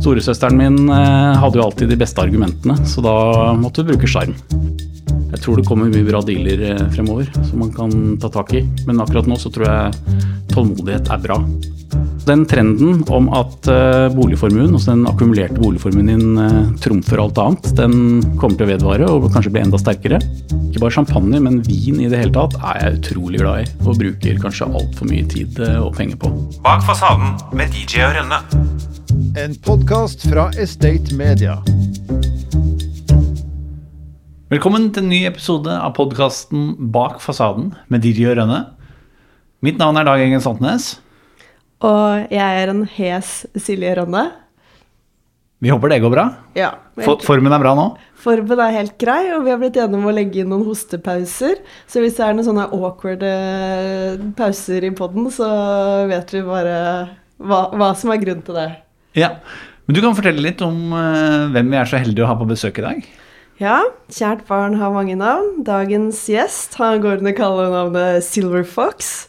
Storesøsteren min eh, hadde jo alltid de beste argumentene, så da måtte hun bruke sjarm. Jeg tror det kommer mye bra dealer eh, fremover som man kan ta tak i, men akkurat nå så tror jeg tålmodighet er bra. Den trenden om at eh, boligformuen, altså den akkumulerte boligformuen din trumfer alt annet, den kommer til å vedvare og kanskje bli enda sterkere. Ikke bare champagne, men vin i det hele tatt er jeg utrolig glad i, og bruker kanskje altfor mye tid og penger på. Bak fasaden med DJ og Rønne. En podkast fra Estate Media. Velkommen til en ny episode av podkasten Bak fasaden med Didi og Rønne. Mitt navn er Dag Engen Santnes. Og jeg er en hes Silje Rønne. Vi håper det går bra. Ja. helt... formen er bra nå. Formen er helt grei, og vi har blitt enige om å legge inn noen hostepauser. Så hvis det er noen sånne awkward eh, pauser i poden, så vet vi bare hva, hva som er grunnen til det. Ja, Men du kan fortelle litt om eh, hvem vi er så heldige å ha på besøk i dag. Ja, kjært barn har mange navn. Dagens gjest han går under kallenavnet Silver Fox.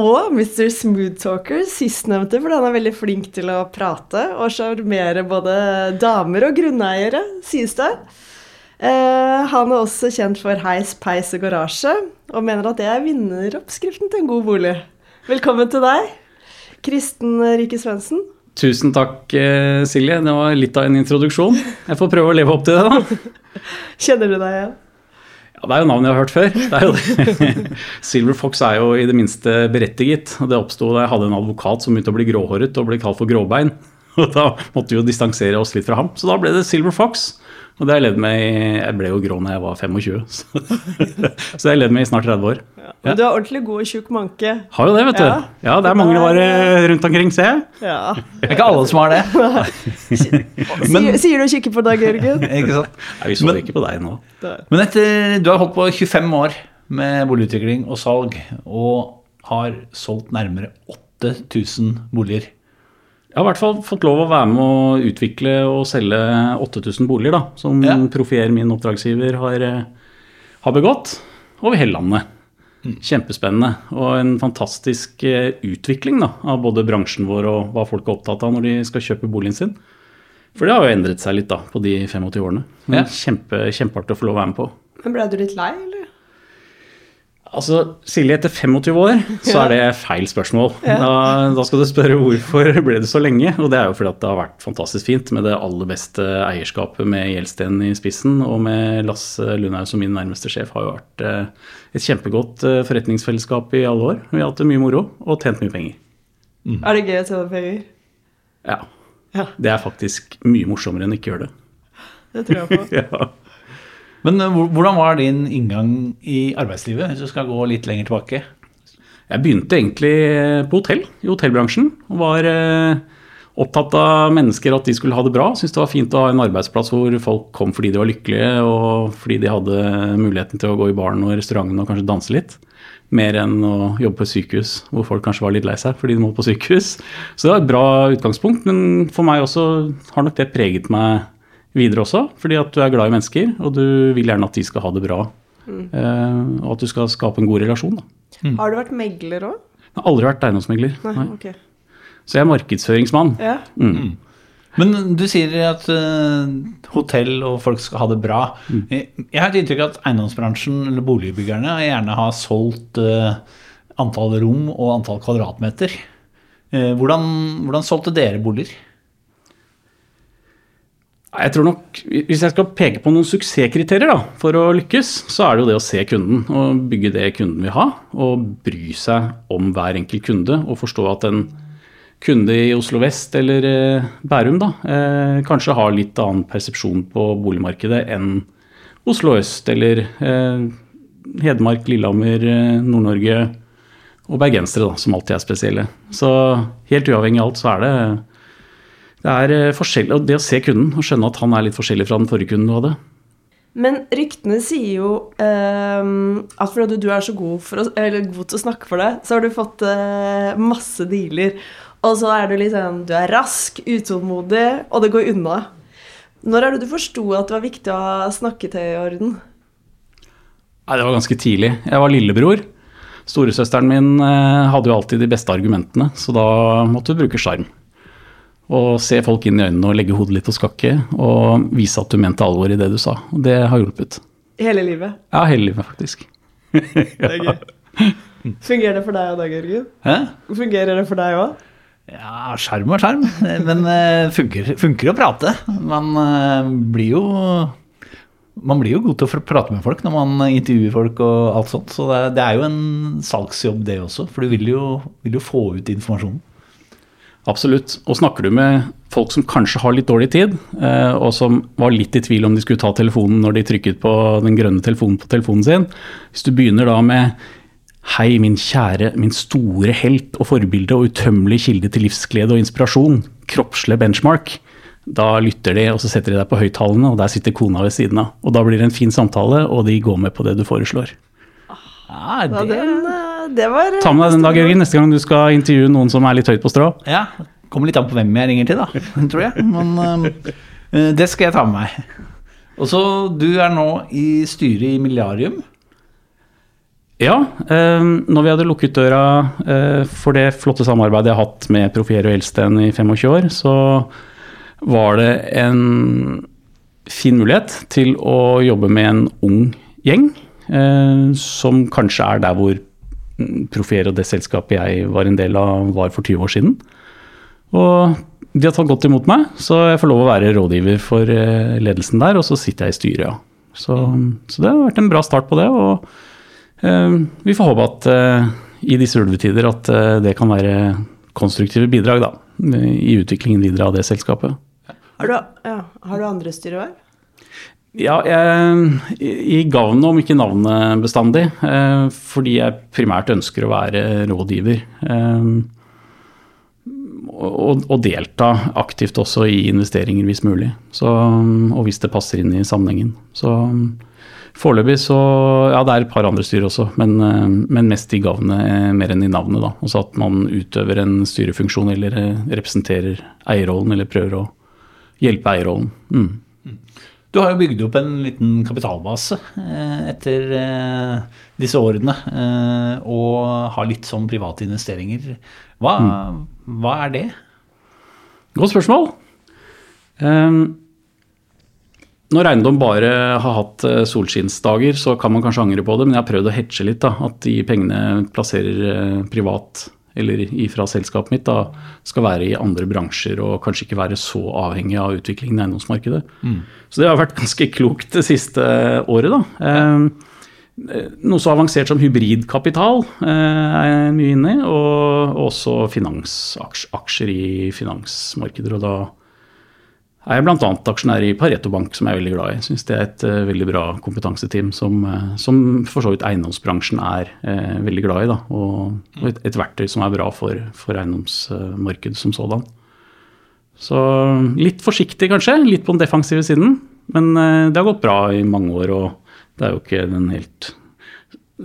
Og Mr. Smoothtalker, sistnevnte, fordi han er veldig flink til å prate og sjarmere både damer og grunneiere, sies det. Eh, han er også kjent for heis, peis og garasje, og mener at det er vinneroppskriften til en god bolig. Velkommen til deg, Kristen Rike Svendsen. Tusen takk, eh, Silje. Det var litt av en introduksjon. Jeg får prøve å leve opp til det, da. Kjenner du deg igjen? Ja, Det er jo navn jeg har hørt før. Det er jo det. Silver Fox er jo i det minste berettiget. Det oppsto da jeg hadde en advokat som begynte å bli gråhåret og ble kalt for gråbein. Og Da måtte vi jo distansere oss litt fra ham. Så da ble det Silver Fox. Og det har jeg levd med i Jeg ble jo grå når jeg var 25, så, så jeg har levd med i snart 30 år. Ja. Men du er ordentlig god og tjukk manke. Har jo det, vet du. Ja. Ja, det er mangelvare rundt omkring, ser jeg. Ja. Det er ikke alle som har det. Men- sier, sier du og kikker på deg, Jørgen? Ikke sant? Nei, vi så Men- ikke på deg nå. Men etter, du har holdt på 25 år med boligutvikling og salg, og har solgt nærmere 8000 boliger. Jeg har i hvert fall fått lov å være med å utvikle og selge 8000 boliger, da, som Ja. Profier, min oppdragsgiver, har, eh, har begått over hele landet. Kjempespennende. Og en fantastisk eh, utvikling da, av både bransjen vår og hva folk er opptatt av når de skal kjøpe boligen sin. For det har jo endret seg litt da, på de 25 årene. Men Ja. Kjempe, kjempeartig å få lov å være med på. Men ble du litt lei, eller? Altså, Silje, etter 25 år så er det feil spørsmål. Da, da skal du spørre hvorfor ble det så lenge. Og det er jo fordi at det har vært fantastisk fint med det aller beste eierskapet med Gjelsten i spissen. Og med Lasse Lundhaug som min nærmeste sjef har jo vært eh, et kjempegodt eh, forretningsfellesskap i alle år. Vi har hatt det mye moro og tjent mye penger. Er det gøy å tjene penger? Ja. Ja. Det er faktisk mye morsommere enn ikke å gjøre det. Det tror jeg på. Ja. Men eh, hvordan var din inngang i arbeidslivet, hvis du skal gå litt lenger tilbake? Jeg begynte egentlig på hotell, i hotellbransjen. Og var eh, opptatt av mennesker, at de skulle ha det bra. Syntes det var fint å ha en arbeidsplass hvor folk kom fordi de var lykkelige, og fordi de hadde muligheten til å gå i baren og restauranten og kanskje danse litt. Mer enn å jobbe på sykehus hvor folk kanskje var litt lei seg fordi de må på sykehus. Så det var et bra utgangspunkt, men for meg også har nok det preget meg videre også. Fordi at du er glad i mennesker, og du vil gjerne at de skal ha det bra. Eh, og at du skal skape en god relasjon. da. Har du vært megler òg? Jeg har aldri vært eiendomsmegler. Nei, Nei. Okay. Så jeg er markedsføringsmann. Ja. Mm. Men du sier at uh, hotell og folk skal ha det bra. Jeg jeg har et inntrykk av at eiendomsbransjen eller boligbyggerne gjerne har solgt uh, antall rom og antall kvadratmeter. Eh, hvordan, hvordan solgte dere boliger? Jeg tror nok, Hvis jeg skal peke på noen suksesskriterier da, for å lykkes, så er det jo det å se kunden og bygge det kunden vil ha. Og bry seg om hver enkelt kunde og forstå at en kunde i Oslo vest eller eh, Bærum da, eh, kanskje har litt annen persepsjon på boligmarkedet enn Oslo øst eller eh, Hedmark, Lillehammer, eh, Nord-Norge og bergensere, da, som alltid er spesielle. Så helt uavhengig av alt, så er det det er eh, forskjellig, og det å se kunden og skjønne at han er litt forskjellig fra den forrige kunden du hadde. Men ryktene sier jo ehm, at fordi du er så god, å, eller god til å snakke for det, så har du fått eh, masse dealer. Og så er du litt sånn Du er rask, utålmodig, og det går unna. Når er det du forsto at det var viktig å ha snakketøy i orden? Nei, Det var ganske tidlig. Jeg var lillebror. Storesøsteren min eh, hadde jo alltid de beste argumentene, så da måtte du bruke sjarm. Og se folk inn i øynene og legge hodet litt på skakke, og vise at du mente alvor i det du sa. Og det har hjulpet. Hele livet. Ja, hele livet, faktisk. Det er gøy. Fungerer det for deg òg, Dag Jørgen? Hæ? Fungerer det for deg òg? Ja, skjerm og skjerm. Men det funker, funker å prate. Man eh, blir jo man blir jo god til å prate med folk når man intervjuer folk og alt sånt. Så det er, det er jo en salgsjobb, det også. For du vil jo, vil jo få ut informasjonen. Absolutt. Og snakker du med folk som kanskje har litt dårlig tid, eh, og som var litt i tvil om de skulle ta telefonen når de trykket på den grønne telefonen på telefonen sin Hvis du begynner da med Hei, min kjære, min store helt og forbilde og utømmelig kilde til livsglede og inspirasjon, kroppslig benchmark. Da lytter de, og så setter de deg på høyttalerne, og der sitter kona ved siden av. Og da blir det en fin samtale, og de går med på det du foreslår. Ja, Ja, det, den, eh, det var Ta med deg den dag, Jørgen, neste gang du skal intervjue noen som er litt høyt på strå. ja, kommer litt an på hvem jeg ringer til, da, tror jeg. Men eh, det skal jeg ta med meg. Og så, du er nå i styret i Milliarium. Ja, eh, når vi hadde lukket døra eh, for det flotte samarbeidet jeg har hatt med Profiero og Elsten i 25 år, så var det en fin mulighet til å jobbe med en ung gjeng, eh, som kanskje er der hvor Profier og det selskapet jeg var en del av, var for 20 år siden. Og de har tatt godt imot meg, så jeg får lov å være rådgiver for eh, ledelsen der, og så sitter jeg i styret, ja. Så, så det har vært en bra start på det. og Eh, Vi får håpe at eh, i disse ulvetider at eh, det kan være konstruktive bidrag da, i utviklingen videre av det selskapet. Har du, ja, har du andre styreverv? Ja, jeg, i gavnet, om ikke navnet bestandig, eh, fordi jeg primært ønsker å være rådgiver. Eh, og, delta aktivt også i investeringer hvis mulig, så, og hvis det passer inn i sammenhengen. Så Foreløpig så Ja, det er et par andre styrer også, men, eh, men mest i gavnet mer enn i navnet. da. Altså at man utøver en styrefunksjon eller representerer eierrollen eller prøver å hjelpe eierrollen. Mm. Du har jo bygd opp en liten kapitalbase eh, etter eh, disse årene, eh, og har litt sånn private investeringer. Hva, hva er det? Godt spørsmål. Um, når eiendom bare har hatt solskinnsdager, så kan man kanskje angre på det, men jeg har prøvd å hedge litt. da, At de pengene plasserer privat eller ifra selskapet mitt, da skal være i andre bransjer og kanskje ikke være så avhengig av utviklingen i eiendomsmarkedet. Så det har vært ganske klokt det siste året, da. Um, noe så avansert som hybridkapital eh, er jeg mye inne i, og også finansaksjer i finansmarkeder. og da er jeg bl.a. aksjonær i Pareto Bank, som jeg er veldig glad i. Syns det er et uh, veldig bra kompetanseteam som, uh, som for så vidt eiendomsbransjen er uh, veldig glad i. Da, og et, et, verktøy som er bra for, for eiendomsmarkedet som sådan. Så litt forsiktig kanskje, litt på den defensive siden. Men det har gått bra i mange år, og det er jo ikke den helt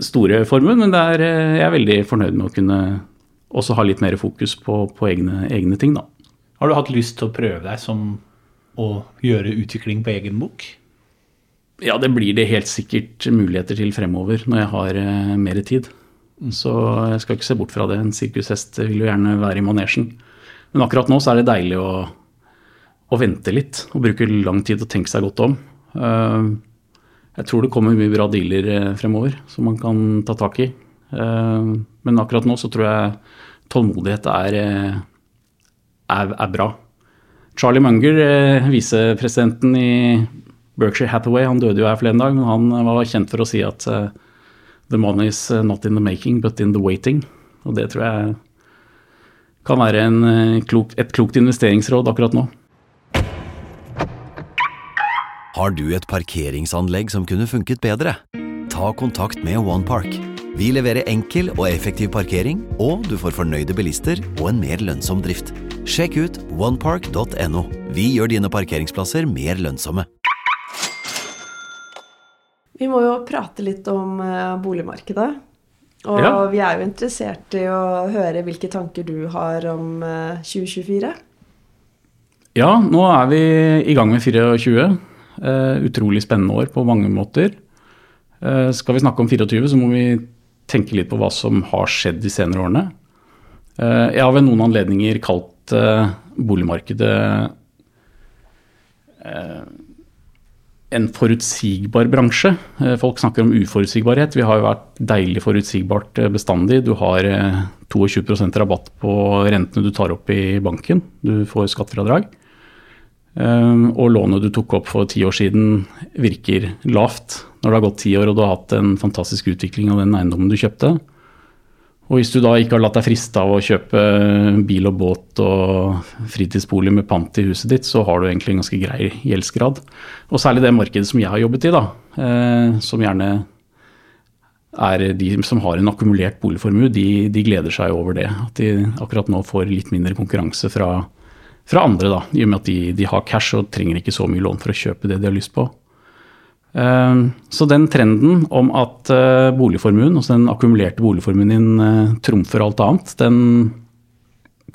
store formuen. Men er, jeg er veldig fornøyd med å kunne også ha litt mer fokus på, på egne, egne ting, da. Har du hatt lyst til å prøve deg som å gjøre utvikling på egen bok? Ja, det blir det helt sikkert muligheter til fremover når jeg har eh, mer tid. Så jeg skal ikke se bort fra det. En sirkushest vil jo gjerne være i manesjen. Men akkurat nå så er det deilig å, å vente litt og bruke lang tid og tenke seg godt om. Uh, jeg tror det kommer mye bra dealer eh, fremover som man kan ta tak i. Uh, men akkurat nå så tror jeg tålmodighet er, eh, er, er bra. Charlie Munger, eh, visepresidenten i Berkshire Hathaway, han døde jo her forleden dag, men han eh, var kjent for å si at uh, the money is not in the making, but in the waiting. Og det tror jeg kan være en, klok, et klokt investeringsråd akkurat nå. Har du et parkeringsanlegg som kunne funket bedre? Ta kontakt med OnePark. Vi leverer enkel og effektiv parkering, og du får fornøyde bilister og en mer lønnsom drift. Sjekk ut onepark.no. Vi gjør dine parkeringsplasser mer lønnsomme. Vi må jo prate litt om uh, boligmarkedet. Og Ja. vi er jo interessert i å høre hvilke tanker du har om uh, 2024. Ja, nå er vi i gang med 24. Eh, utrolig spennende år på mange måter. Eh, skal vi snakke om 24, så må vi tenke litt på hva som har skjedd de senere årene. Eh, jeg har ved noen anledninger kalt blitt eh, boligmarkedet eh, en forutsigbar bransje. Eh, Folk snakker om uforutsigbarhet. Vi har jo vært deilig forutsigbart bestandig. Du har eh, 22 rabatt på rentene du tar opp i banken. Du får skattefradrag. Og lånet du tok opp for ti år siden virker lavt når det har gått ti år og du har hatt en fantastisk utvikling av den eiendommen du kjøpte. Og hvis du da ikke har latt deg friste av å kjøpe bil og båt og fritidsbolig med pant i huset ditt, så har du egentlig en ganske grei gjeldsgrad. Og særlig det markedet som jeg har jobbet i, da, eh, som gjerne er de som har en akkumulert boligformue, de, de gleder seg over det. At de akkurat nå får litt mindre konkurranse fra, fra andre, da, i og med at de, de har cash og trenger ikke så mye lån for å kjøpe det de har lyst på. Eh, Så den trenden om at eh, boligformuen, altså den akkumulerte boligformuen din eh, trumfer alt annet, den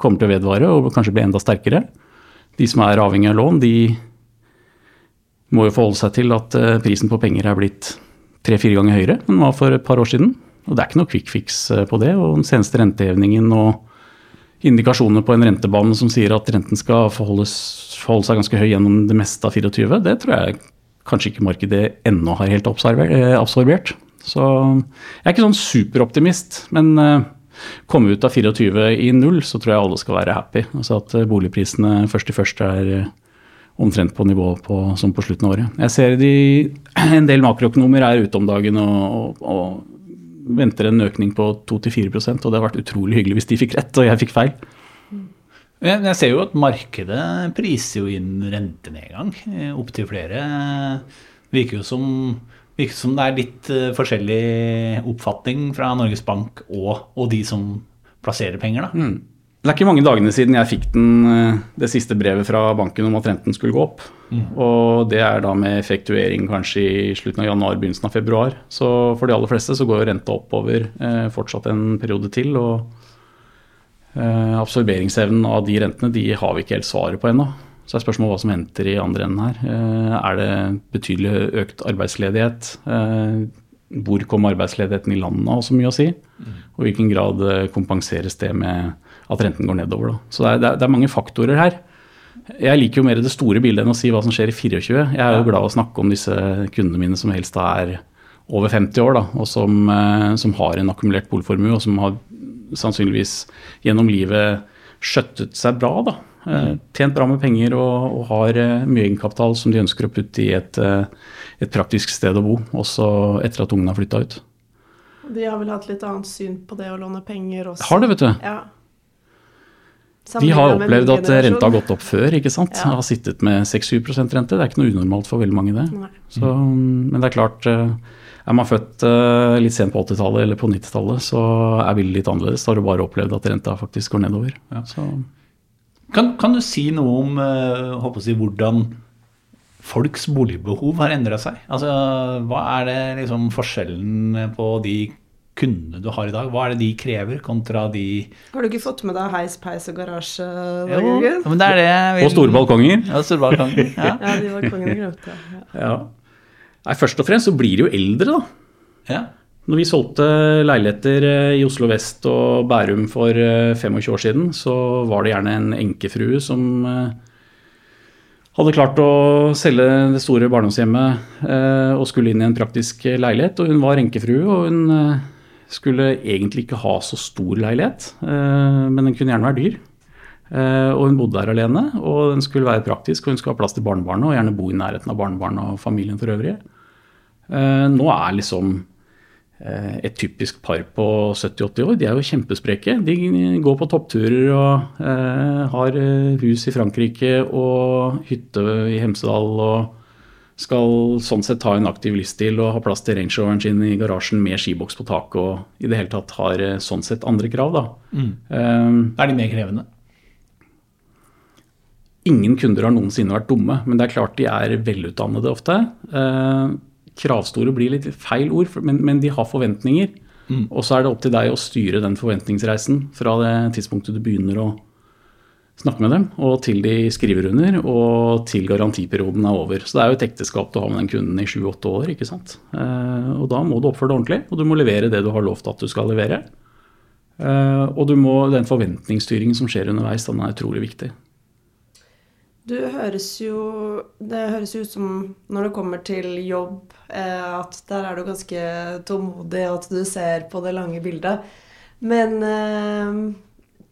kommer til å vedvare og kanskje bli enda sterkere. De som er avhengig av lån, de må jo forholde seg til at eh, prisen på penger er blitt tre-fire ganger høyere enn den var for et par år siden. Og det er ikke noe quick fix på det. Og den seneste rentehevingen og indikasjoner på en rentebane som sier at renten skal forholde seg ganske høy gjennom det meste av 24, det tror jeg kanskje ikke markedet ennå har helt eh, absorbert. Så jeg er ikke sånn superoptimist, men eh, komme ut av 24 i null, så tror jeg alle skal være happy. Altså at eh, boligprisene først i første er omtrent på nivå på, som på slutten av året. Jeg ser de, en del makroøkonomer er ute om dagen og, og, og venter en økning på 2-4% og det har vært utrolig hyggelig hvis de fikk rett og jeg fikk feil. Jeg jeg ser jo at markedet priser jo inn rentenedgang eh, opptil flere. Virker jo som, virker som det er litt eh, forskjellig oppfatning fra Norges Bank og, og de som plasserer penger, da. Det er ikke mange dagene siden jeg fikk den, eh, det siste brevet fra banken om at renten skulle gå opp. Og det er da med effektuering kanskje i slutten av januar, begynnelsen av februar. Så for de aller fleste så går jo renta oppover eh, fortsatt en periode til. Og absorberingsevnen av de rentene de har vi ikke helt svaret på ennå. Så er spørsmålet hva som henter i andre enden her. Eh, er det betydelig økt arbeidsledighet? Eh, hvor kommer arbeidsledigheten i landet har også mye å si? Og i hvilken grad eh, kompenseres det med at renten går nedover. Da. Så det er, det, er, det er mange faktorer her. Jeg liker jo mer det store bildet enn å si hva som skjer i 24. Jeg er jo glad i å snakke om disse kundene mine som helst da er over 50 år, da, og som, eh, som har en akkumulert boligformue, og som har sannsynligvis gjennom livet skjøttet seg bra. da. Eh, Tjent bra med penger og, og har eh, mye egenkapital som de ønsker å putte i et, et praktisk sted å bo, også etter at ungene har flytta ut. De har vel hatt litt annet syn på det å låne penger også. Har det, vet du. Ja. De har opplevd at renta har gått opp før. ikke sant? Ja. Har sittet med 6-7% rente. Det er ikke noe unormalt for veldig mange, det. Så, men det er klart, er man født eh, litt sent på 80-tallet eller på 90-tallet, så er bildet litt annerledes. Da har du bare opplevd at renta faktisk går nedover. Så, Kan, kan du si noe om eh, håper å si, hvordan folks boligbehov har endra seg? Altså, hva er det liksom forskjellen på de kundene du har i dag? Hva er det de krever, kontra de Har du ikke fått med deg heis, peis og garasje? Jo, men det er det jeg vil- og store balkonger. Ja, store balkonger. Ja. Ja, de balkongene glemte jeg. Ja. Ja. Nei, først og fremst så blir de jo eldre, da. ja. Når vi solgte leiligheter eh, i Oslo vest og Bærum for eh, 25 år siden, så var det gjerne en enkefrue som eh, hadde klart å selge det store barndomshjemmet eh, og skulle inn i en praktisk leilighet. Og hun var enkefrue, og hun eh, skulle egentlig ikke ha så stor leilighet, eh, men den kunne gjerne være dyr. Eh, Og hun bodde der alene, og den skulle være praktisk, og hun skulle ha plass til barnebarnet og gjerne bo i nærheten av barnebarnet og familien for øvrig. Eh, Nå er liksom eh, et typisk par på 70-80 år, de er jo kjempespreke. De går på toppturer og har hus i Frankrike og hytte i Hemsedal og skal sånn sett ha en aktiv livsstil og ha plass til Range Roveren sin i garasjen med skiboks på taket og i det hele tatt har sånn sett andre krav, da. Eh, Er de mer krevende? Ingen kunder har noensinne vært dumme, men det er klart de er velutdannede ofte. Eh, kravstore blir litt feil ord, men, men de har forventninger. Og så er det opp til deg å styre den forventningsreisen fra det tidspunktet du begynner å snakke med dem, og til de skriver under, og til garantiperioden er over. Så det er jo et ekteskap du har med den kunden i sju-åtte år, ikke sant. Eh, og da må du oppføre deg ordentlig, og du må levere det du har lovt at du skal levere. Eh, og du må, den forventningsstyringen som skjer underveis, den er utrolig viktig. Du høres jo Det høres ut som når det kommer til jobb, eh, at der er du ganske tålmodig, og at du ser på det lange bildet. Men eh,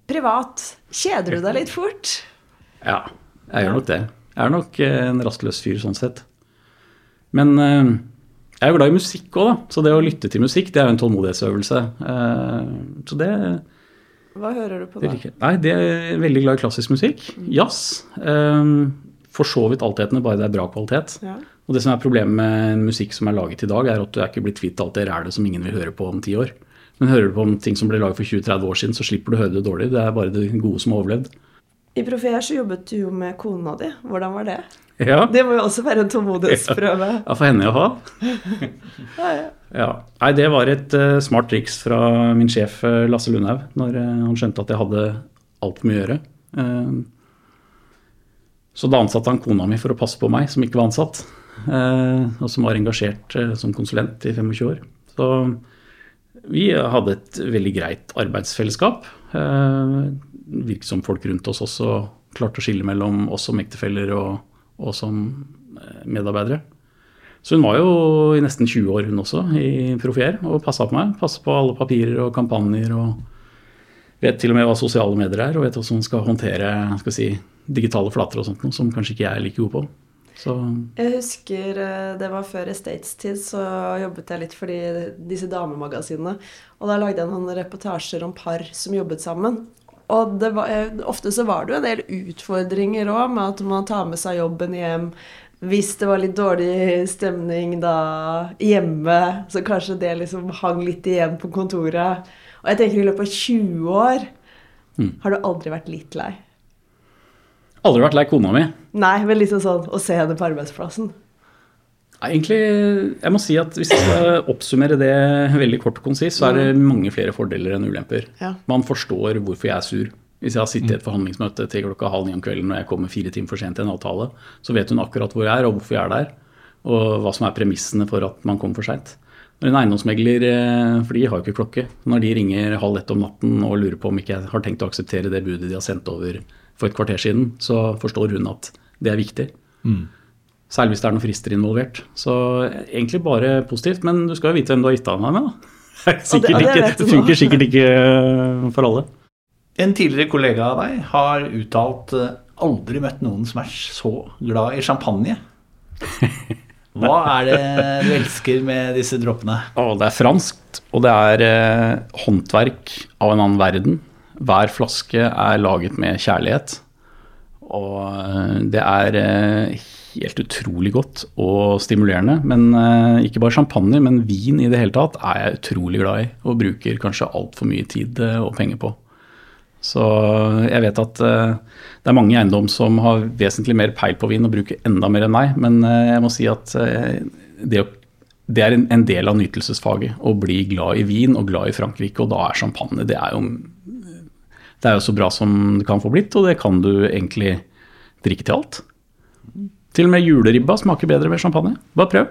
privat kjeder du deg litt fort? Ja, jeg gjør nok det. Jeg er nok eh, en rastløs fyr sånn sett. Men eh, jeg er jo glad i musikk òg, da. Så det å lytte til musikk, det er jo en tålmodighetsøvelse. Eh, Så det, Hva hører du på da? Nei, det er veldig glad i klassisk musikk. Jazz. Um, For så vidt altetende, bare det er bra kvalitet. Ja. Og det som er problemet med musikk som er laget i dag, er at du er ikke blitt kvitt alt det rælet som ingen vil høre på om ti år. Men hører du på om ting som ble laget for 20-30 år siden, så slipper du å høre det dårlig. Det er bare det gode som har overlevd. I Profier så jobbet du jo med kona di. Hvordan var det? Ja, Det må jo også være en tålmodighetsprøve. ja for henne å ha. Ja, ja. Ja. Nei, det var et uh, smart triks fra min sjef uh, Lasse Lundhaug, når uh, han skjønte at jeg hadde altfor mye å gjøre. Så da ansatte han kona mi for å passe på meg, som ikke var ansatt, og som var engasjert som konsulent i 25 år. Så vi hadde et veldig greit arbeidsfellesskap. Virket som folk rundt oss også klarte å skille mellom oss som ektefeller og, og som medarbeidere. Så hun var jo i nesten 20 år hun også i Profier og passa på meg. Passa på alle papirer og kampanjer og vet til og med hva sosiale medier er og vet hvordan man skal håndtere skal si, digitale flater og sånt noe som kanskje ikke jeg er like god på. Så Jeg husker eh, det var før Estates-tid, så jobbet jeg litt for disse damemagasinene. Og da lagde jeg noen reportasjer om par som jobbet sammen. Og var, eh, ofte så var det jo en del utfordringer òg, med at man tar med seg jobben hjem. Hvis det var litt dårlig stemning da hjemme, så kanskje det liksom hang litt igjen på kontoret. Og jeg tenker i løpet av 20 år har du aldri vært litt lei. aldri vært lei kona mi. Nei, men liksom sånn å se henne på arbeidsplassen. Nei, egentlig, jeg må si at Hvis jeg skal oppsummere det veldig kort og konsist, så er det mange flere fordeler enn ulemper. Ja. Man forstår hvorfor jeg er sur. Hvis jeg har sittet i et forhandlingsmøte til klokka halv ni om kvelden og jeg kommer fire timer for sent til en avtale, så vet hun akkurat hvor jeg er og hvorfor jeg er der, og hva som er premissene for at man kommer for seint. Når en eiendomsmegler, eh, for de har jo ikke klokke, når de ringer halv ett om natten og lurer på om ikke jeg har tenkt å akseptere det budet de har sendt over for et kvarter siden, så forstår hun at det er viktig. Særlig hvis det er noen frister involvert. Så egentlig bare positivt, men du skal jo vite hvem du har gitt av deg med, da. Det, er sikkert ikke, det funker sikkert ikke eh, for alle. En tidligere kollega av deg har uttalt eh, aldri møtt noen som er så glad i champagne. Hva er det du elsker med disse droppene? Å, det er franskt, og det er eh, håndverk av en annen verden. Hver flaske er laget med kjærlighet. Og eh, det er eh, helt utrolig godt og stimulerende. Men eh, ikke bare champagne, men vin i det hele tatt er jeg utrolig glad i. Og bruker kanskje altfor mye tid eh, og penger på. Så jeg vet at eh, det er mange i eiendom som har vesentlig mer peil på vin og bruker enda mer enn meg, men eh, jeg må si at eh, det, det er en del av nytelsesfaget å bli glad i vin og glad i Frankrike, og da er champagne det er jo, det er jo så bra som det kan få blitt, og det kan du egentlig drikke til alt. Til og med juleribba smaker bedre med champagne. Bare prøv.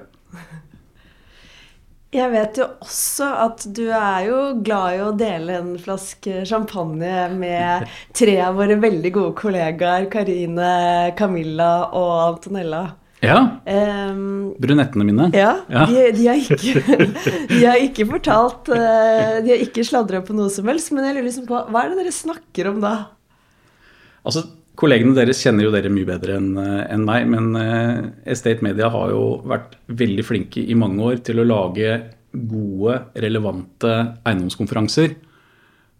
Jeg vet jo også at du er jo glad i å dele en flaske champagne med tre av våre veldig gode kollegaer, Karine, Camilla og Antonella. Ja, Um, brunettene mine. ja, Ja. De, de, har ikke, de har ikke fortalt eh, De har ikke sladra på noe som helst, men jeg lurer liksom på hva er det dere snakker om da? Altså, Kollegene deres kjenner jo dere mye bedre enn en meg, men eh, Estate Media har jo vært veldig flinke i mange år til å lage gode, relevante eiendomskonferanser.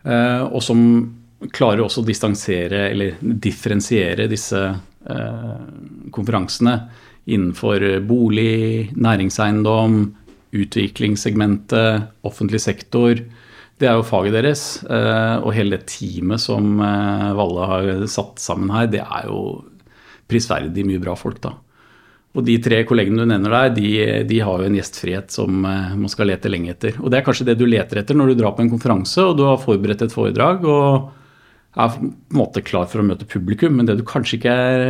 eh, Og som klarer også å distansere eller differensiere disse eh, konferansene innenfor bolig, næringseiendom, utviklingssegmentet, offentlig sektor. Det er jo faget deres. eh, Og hele teamet som eh, Valle har satt sammen her, det er jo prisverdig mye bra folk, da. Og de tre kollegene du nevner der, de, de har jo en gjestfrihet som eh, man skal lete lenge etter. Og det er kanskje det du leter etter når du drar på en konferanse og du har forberedt et foredrag og er på en måte klar for å møte publikum, men det du kanskje ikke er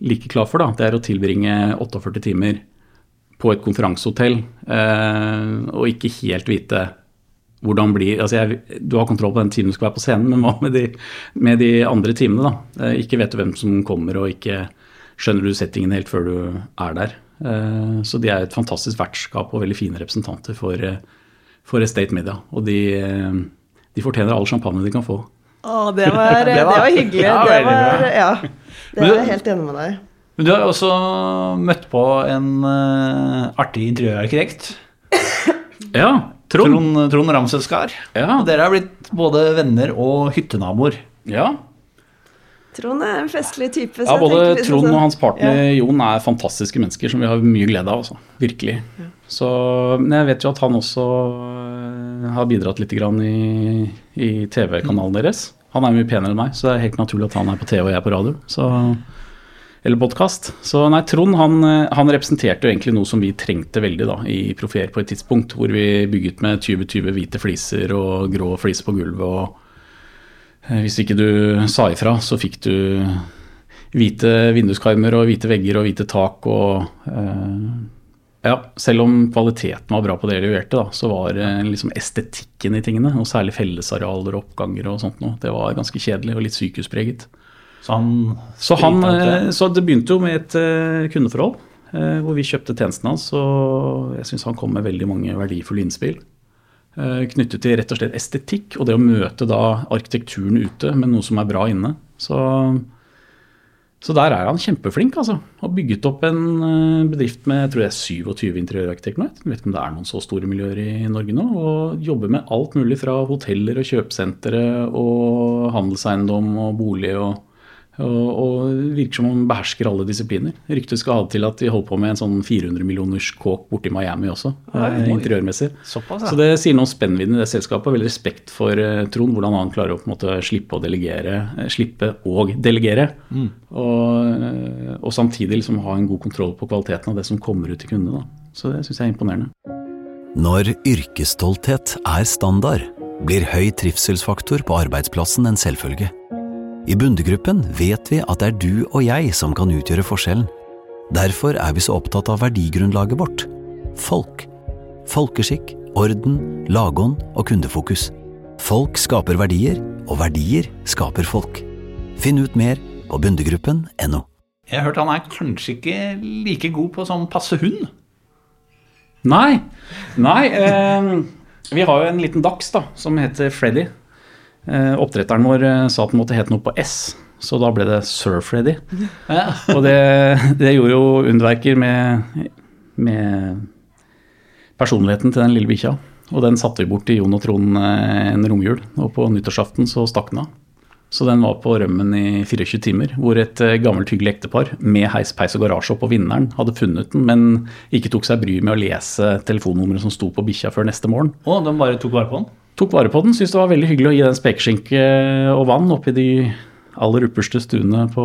like klar for, da, det er å tilbringe 48 timer på et konferansehotell eh, og ikke helt vite hvordan blir altså jeg, Du har kontroll på den timen du skal være på scenen, men hva med de, med de andre timene? da? Eh, Ikke vet du hvem som kommer, og ikke skjønner du settingen helt før du er der. Eh, Så de er et fantastisk vertskap og veldig fine representanter for, eh, for Estate Media. Og de, de fortjener all champagne de kan få. Å, det var, det Det var- hyggelig. Ja, det var, ja, det er jeg helt enig med deg. Men du har jo også møtt på en artig interiørarkitekt. Ja, Trond. Trond, Trond Ramsøskar. Ja. Dere har blitt både venner og hyttenaboer. Ja, Trond er en festlig type. så Ja, jeg både tenker Trond sånn- og hans partner Ja. Jon er fantastiske mennesker som vi har mye glede av. Også. Virkelig. Så, men jeg vet jo at han også eh, har bidratt litt grann i, i TV-kanalen deres. Han er mye penere enn meg, så det er helt naturlig at han er på TV og jeg er på radio. Så, eller podkast. Så nei, Trond han, eh, han representerte jo egentlig noe som vi trengte veldig da, i Profier på et tidspunkt, hvor vi bygget med 20-20 hvite fliser og grå fliser på gulvet. og eh, Hvis ikke du sa ifra, så fikk du hvite vinduskarmer og hvite vegger og hvite tak og eh, Ja, selv om kvaliteten var bra på det de leverte, da, så var eh, liksom estetikken i tingene, og særlig fellesarealer og oppganger og sånt noe, det var ganske kjedelig og litt sykehuspreget. Så han Så, han, eh, så det begynte jo med et eh, kundeforhold, eh, hvor vi kjøpte tjenesten hans, og jeg syns han kom med veldig mange verdifulle innspill. Knyttet til rett og slett estetikk, og det å møte da arkitekturen ute med noe som er bra inne. Så, så der er han kjempeflink, altså. Og bygget opp en bedrift med jeg tror det er 27 interiørarkitekter nå. Jeg vet ikke om det er noen så store miljøer i Norge nå. Og jobber med alt mulig fra hoteller og kjøpesentre og handelseiendom og bolig. og og, og virker som om han behersker alle disipliner. Ryktet skal ha det til at de holder på med en sånn 400 millioners kåk borti Miami også, eh, interiørmessig. Såpass, Så det sier noe om spennvidden i det selskapet. Veldig respekt for eh, Trond, hvordan han klarer å på en måte slippe å delegere, eh, slippe og delegere. Og, eh, og samtidig liksom ha en god kontroll på kvaliteten av det som kommer ut til kundene. Da. Så det syns jeg er imponerende. Når yrkesstolthet er standard, blir høy trivselsfaktor på arbeidsplassen en selvfølge. I Bundegruppen vet vi at det er du og jeg som kan utgjøre forskjellen. Derfor er vi så opptatt av verdigrunnlaget vårt – folk. Folkeskikk, orden, lagånd og kundefokus. Folk skaper verdier, og verdier skaper folk. Finn ut mer på bundegruppen.no. Jeg har hørt han er kanskje ikke like god på sånn passe hund. Nei, nei eh, vi har jo en liten dachs da, som heter Freddy. Eh, oppdretteren vår eh, sa at den måtte hete noe på S, så da ble det Surf-Ready. Ja. Og det, det gjorde jo underverker med, med personligheten til den lille bikkja. Og den satte vi bort til Jon og Trond eh, en romjul, og på nyttårsaften så stakk den av. Så den var på rømmen i 24 timer, hvor et gammelt hyggelig ektepar med heis, peis og garasje oppå vinneren hadde funnet den, men ikke tok seg bry med å lese telefonnummeret som sto på bikkja før neste morgen. Og de bare tok vare på den. Tok vare på den, syntes det var veldig hyggelig å gi den spekeskinke og vann oppi de aller ypperste stuene på,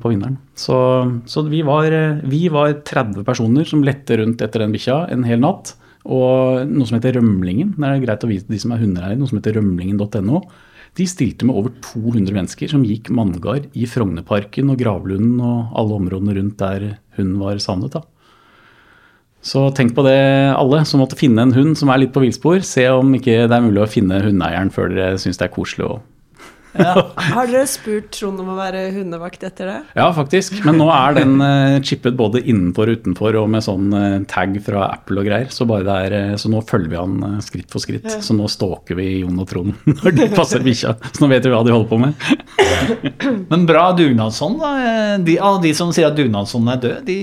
på vinneren. Så, så vi, var, eh, vi var 30 personer som lette rundt etter den bikkja en hel natt. Og noe som heter Rømlingen, det er greit å vite de som er hundeeiere, noe som heter rømlingen.no. De stilte med over 200 mennesker som gikk manngard i Frognerparken og Gravlunden og alle områdene rundt der hunden var savnet. da. Så tenk på det, alle som måtte finne en hund som er litt på villspor. Se om ikke det er mulig å finne hundeeieren før dere syns det er koselig. å Har dere spurt Trond om å være hundevakt etter det? Ja, faktisk. Men nå er den eh, chippet både innenfor og utenfor og med sånn eh, tag fra Apple og greier. Så, bare det er, eh, så nå følger vi han skritt for skritt. Så nå stalker vi Jon og Trond når de passer bikkja. Så nå vet vi hva de holder på med. Men bra dugnadsånd, da. De, alle de som sier at dugnadsånden er død, de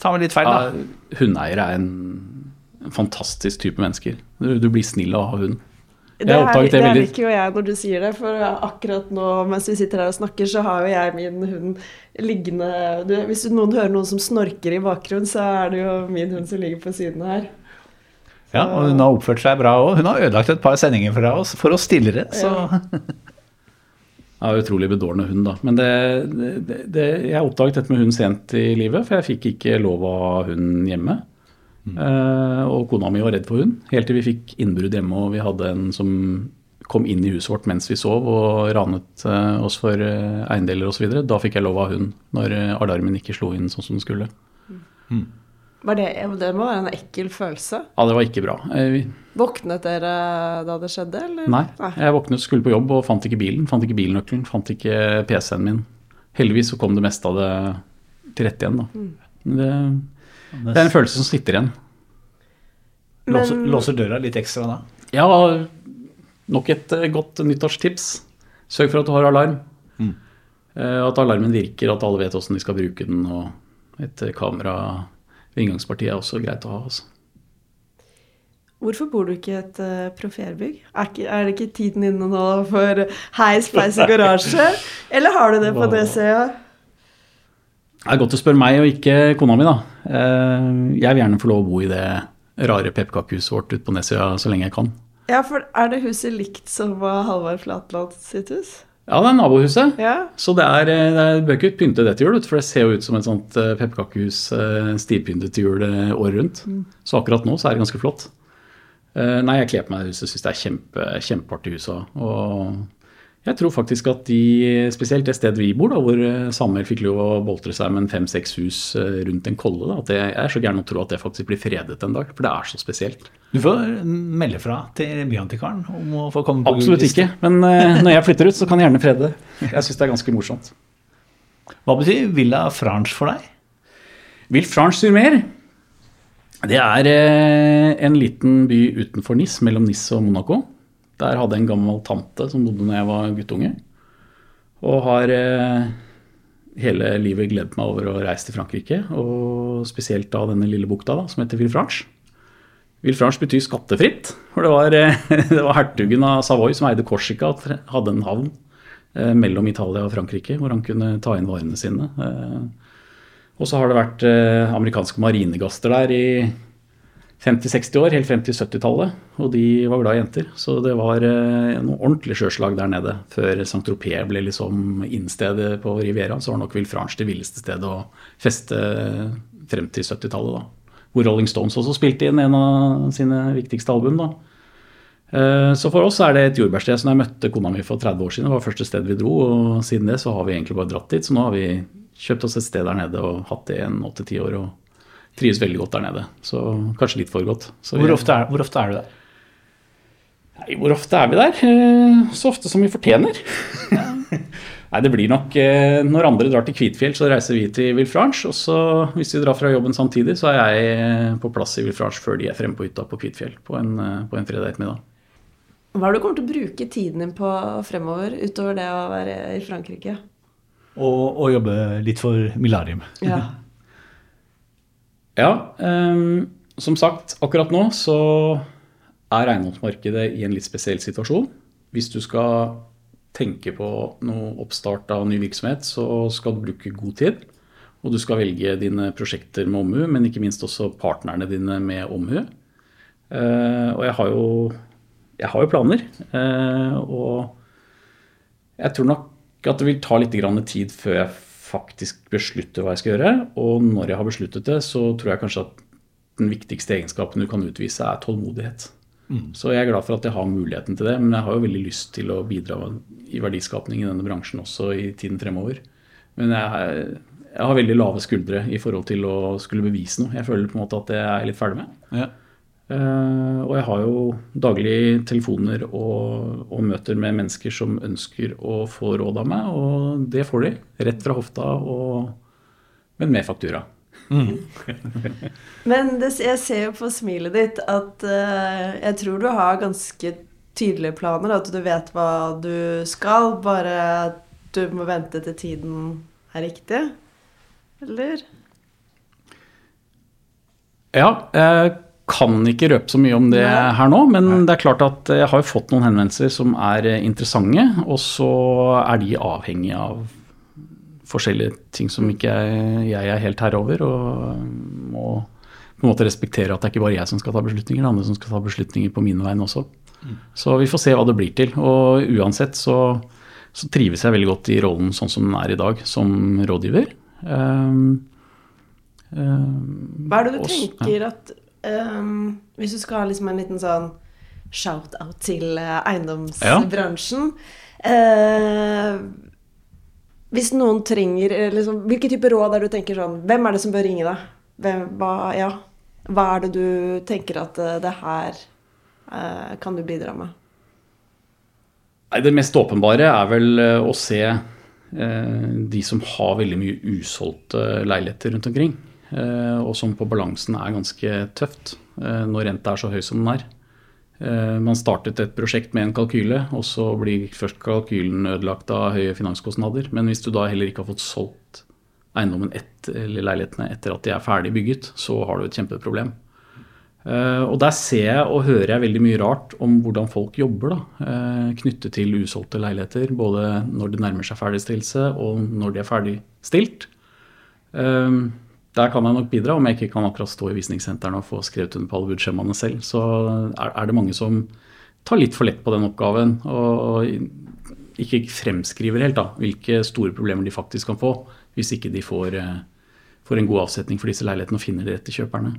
tar vel litt feil, Ja, da. hundeeiere er en fantastisk type mennesker. Du, du blir snill av å ha hund. Det, er, det liker jo jeg når du sier det, for akkurat nå mens vi sitter her og snakker, så har jo jeg min hund liggende du, Hvis noen hører noen som snorker i bakgrunnen, så er det jo min hund som ligger på siden her. Ja, og hun har oppført seg bra òg. Hun har ødelagt et par sendinger for oss for oss stillere, så Ja, utrolig bedårende hund, da. Men det, det, det, jeg oppdaget dette med hund sent i livet, for jeg fikk ikke lov av hund hjemme. Eh, og kona mi var redd for hund, helt til vi fikk innbrudd hjemme og vi hadde en som kom inn i huset vårt mens vi sov og ranet uh, oss for uh, eiendeler osv. Da fikk jeg lov av hund, når alarmen ikke slo inn sånn som den skulle. Var det, det må være en ekkel følelse. Ja, det var ikke bra. Vi- Våknet dere da det skjedde, eller? Nei. Jeg våknet, skulle på jobb og fant ikke bilen. Fant ikke bilnøkkelen, fant ikke PC-en min. Heldigvis så kom det meste av det til rette igjen, da. Men Det, det er en følelse som sitter igjen. Låser, Men- låser døra litt ekstra da? Ja, nok et eh, godt nyttårstips. Sørg for at du har alarm. Mm. At alarmen virker, at alle vet hvordan de skal bruke den. Og et eh, kamera ved inngangspartiet er også greit å ha. Altså. Hvorfor bor du ikke i et uh, proferbygg? Er, ikke, er det ikke tiden inne nå for heis, peis og garasje? Eller har du det på Nesøya? Det er godt å spørre meg og ikke kona mi, da. Eh, Jeg vil gjerne få lov å bo i det rare pepperkakehuset vårt ute på Nesøya så lenge jeg kan. Ja, for er det huset likt som var Halvard Flatland sitt hus? Ja, det er nabohuset. Ja. Så det er, eh, det er, bør ikke pynte det til jul, for det ser jo ut som et sånt eh, pepperkakehus eh, stivpyntet til jul året rundt. Så akkurat nå så er det ganske flott. Nei, jeg kler på meg det huset, syns det er kjempe, kjempeartig hus. Og jeg tror faktisk at de, spesielt det stedet vi bor, da, hvor eh, Samuel fikk lov å boltre seg med en fem-seks hus eh, rundt en kolle, da, at jeg er så gæren å tro at det faktisk blir fredet en dag. For det er så spesielt. Du får melde fra til Byantikvaren om å få komme på Absolutt ikke. Men eh, når jeg flytter ut, så kan jeg gjerne frede det. Jeg syns det er ganske morsomt. Hva betyr Villa Franche for deg? Villefranche-sur-Mer. Det er en liten by utenfor Nis, mellom Nis og Monaco. Der hadde jeg en gammel tante som bodde når jeg var guttunge. Og har eh, hele livet gledet meg over å reise til Frankrike. Og spesielt da denne lille bukta da, som heter Villefranche. Villefranche betyr skattefritt. For det var, eh, det var hertugen av Savoy som eide Korsika hadde en havn eh, mellom Italia og Frankrike hvor han kunne ta inn varene sine. Og så har det vært amerikanske marinegaster der i 50-60 år, helt frem til 70-tallet. Og de var glad i jenter. Så det var eh, noe ordentlig sjøslag der nede. Før Saint-Tropez ble liksom innstedet på Riviera, så var nok Villefranche det villeste stedet å feste frem til 70-tallet. da. Hvor Rolling Stones også spilte inn en av sine viktigste album. da. Eh, Så for oss er det et jordbærsted. Når jeg møtte kona mi for 30 år siden, det var første sted vi dro, og siden det så har vi egentlig bare dratt dit. Så nå har vi kjøpt oss et sted der nede og hatt det i en åtte-ti år og trives veldig godt der nede. Så kanskje litt for godt. Så vi- Hvor ofte er, hvor ofte er du der? Nei, hvor ofte er vi der? Eh, Så ofte som vi fortjener. Nei, det blir nok eh, Når andre drar til Kvitfjell, så reiser vi til Villefranche. Og så, hvis vi drar fra jobben samtidig, så er jeg eh, på plass i Villefranche før de er fremme på hytta på Kvitfjell på en, på en fredag ettermiddag. Hva er det du kommer til å bruke tiden din på fremover, utover det å være i Frankrike? Og, og jobbe litt for Milarium. Ja. Ja, um, som sagt, akkurat nå så er eiendomsmarkedet i en litt spesiell situasjon. Hvis du skal tenke på noe oppstart av ny virksomhet, så skal du bruke god tid. Og du skal velge dine prosjekter med omhu, men ikke minst også partnerne dine med omhu. Uh, og jeg har jo, jeg har jo planer. Uh, og jeg tror nok at det vil ta litt tid før jeg faktisk beslutter hva jeg skal gjøre. Og når jeg har besluttet det, så tror jeg kanskje at den viktigste egenskapen du kan utvise, er tålmodighet. Så jeg er glad for at jeg har muligheten til det, men jeg har jo veldig lyst til å bidra i verdiskapning i denne bransjen også i tiden fremover. Men jeg, jeg har veldig lave skuldre i forhold til å skulle bevise noe. Jeg føler på en måte at jeg er litt ferdig med. Ja. Eh, og jeg har jo daglig telefoner og, og møter med mennesker som ønsker å få råd av meg, og det får de. Rett fra hofta, og, men med faktura. Men det, jeg ser jo på smilet ditt at uh, jeg tror du har ganske tydelige planer, at du vet hva du skal, bare at du må vente til tiden er riktig. Eller? Ja, jeg kan ikke røpe så mye om det her nå, men det er klart at jeg har fått noen henvendelser som er eh, interessante, og så er de avhengig av forskjellige ting som ikke jeg, jeg er helt herre over, og må på en måte respektere at det er ikke bare jeg som skal ta beslutninger, det er andre som skal ta beslutninger på mine vegne også. Så vi får se hva det blir til. Og uansett så, så trives jeg veldig godt i rollen sånn som den er i dag, som rådgiver. Um, um, Hva er det du også- tenker at ehm, Hvis du skal ha liksom en liten sånn shout-out til eh, eiendomsbransjen uh, Hvis noen trenger eh, liksom, Hvilke type råd er det du tenker sånn Hvem er det som bør ringe deg? hvem, hva, ja, hva er det du tenker at uh, det her uh, kan du bidra med? Nei, Det mest åpenbare er vel eh, å se eh, de som har veldig mye usolgte leiligheter rundt omkring. Eh, Og som på balansen er ganske tøft eh, når renta er så høy som den er. Eh, Man startet et prosjekt med en kalkyle, og så blir først kalkylen ødelagt av høye finanskostnader. Men hvis du da heller ikke har fått solgt eiendommen et, eller leilighetene etter at de er ferdig bygget, så har du et kjempeproblem. Og der ser jeg og hører jeg veldig mye rart om hvordan folk jobber da, knyttet til usolgte leiligheter. Både når det nærmer seg ferdigstillelse og når de er ferdigstilt. Der kan jeg nok bidra, om jeg ikke kan akkurat stå i visningssentrene og få skrevet under på alle budskjemaene selv. Så er det mange som tar litt for lett på den oppgaven og ikke fremskriver helt da, hvilke store problemer de faktisk kan få hvis ikke de får, eh, får en god avsetning for disse leilighetene og finner de rette kjøperne.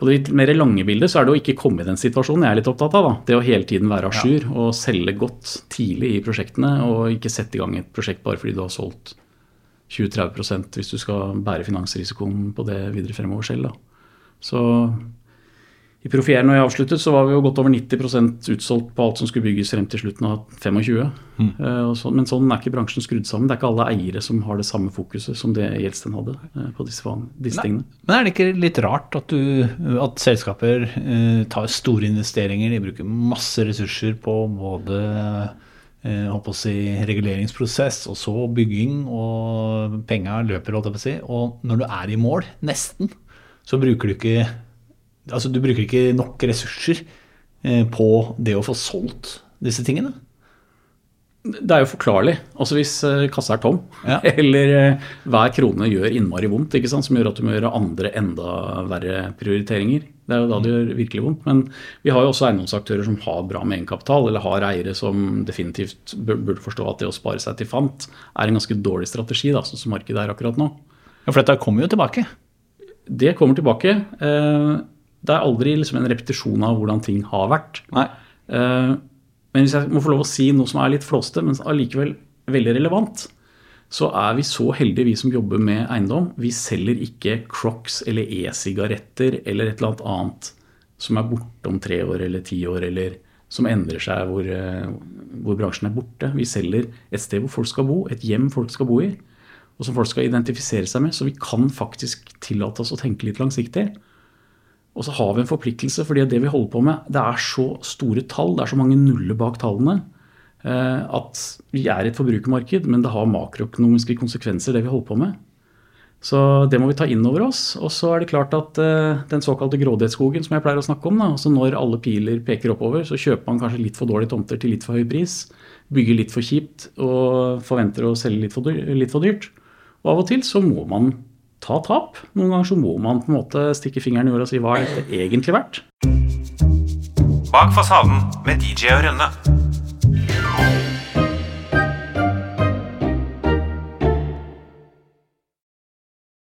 På det litt mer lange bildet så er det å ikke komme i den situasjonen jeg er litt opptatt av. da. Det å hele tiden være à jour og selge godt tidlig i prosjektene, og ikke sette i gang et prosjekt bare fordi du har solgt 20-30 hvis du skal bære finansrisikoen på det videre fremover selv. da. Så i Profier når jeg avsluttet, så var vi jo godt over 90% utsolgt på alt som skulle bygges frem til slutten av 25. Mm. så, men sånn er ikke bransjen skrudd sammen. Det er ikke alle eiere som har det samme fokuset som det Gjelsten hadde eh, på disse, disse tingene. Men er det ikke litt rart at, du, at selskaper eh, tar store investeringer, de bruker masse ressurser på både eh, håper å si, reguleringsprosess og så bygging, og penga løper, holdt jeg på å si. Og når du er i mål, nesten, så bruker du ikke Altså, du bruker ikke nok ressurser eh, på det å få solgt disse tingene. Det er jo forklarlig. Altså Hvis eh, kassa er tom, Ja. eller eh, hver krone gjør innmari vondt, som gjør at du må gjøre andre enda verre prioriteringer. Det er jo da det gjør virkelig vondt. Men vi har jo også eiendomsaktører som har bra med egenkapital, eller har eiere som definitivt burde forstå at det å spare seg til fant er en ganske dårlig strategi, da, sånn som markedet er akkurat nå. Ja, For dette kommer jo tilbake. Det kommer tilbake. Eh, Det er aldri liksom en repetisjon av hvordan ting har vært. Nei. Men hvis jeg må få lov å si noe som er litt flåste, men allikevel veldig relevant, så er vi så heldige, vi som jobber med eiendom. Vi selger ikke Crocs eller e-sigaretter eller et eller annet som er borte om tre år eller ti år, eller som endrer seg hvor, eh, hvor bransjen er borte. Vi selger et sted hvor folk skal bo, et hjem folk skal bo i, og som folk skal identifisere seg med. Så vi kan faktisk tillate oss å tenke litt langsiktig. Og så har vi en forpliktelse, fordi det vi holder på med, det er så store tall, det er så mange nuller bak tallene, eh, at vi er et forbrukermarked, men det har makroøkonomiske konsekvenser, det vi holder på med. Så det må vi ta inn over oss. Og så er det klart at eh, den såkalte grådighetsskogen som jeg pleier å snakke om, da, altså når alle piler peker oppover, så kjøper man kanskje litt for dårlige tomter til litt for høy pris, bygger litt for kjipt og forventer å selge litt for, dyrt. Og av og til så må man ta tap. Noen ganger så må man på en måte stikke fingeren i jorda og si hva er dette egentlig verdt? Bak fasaden med DJ og Rønne.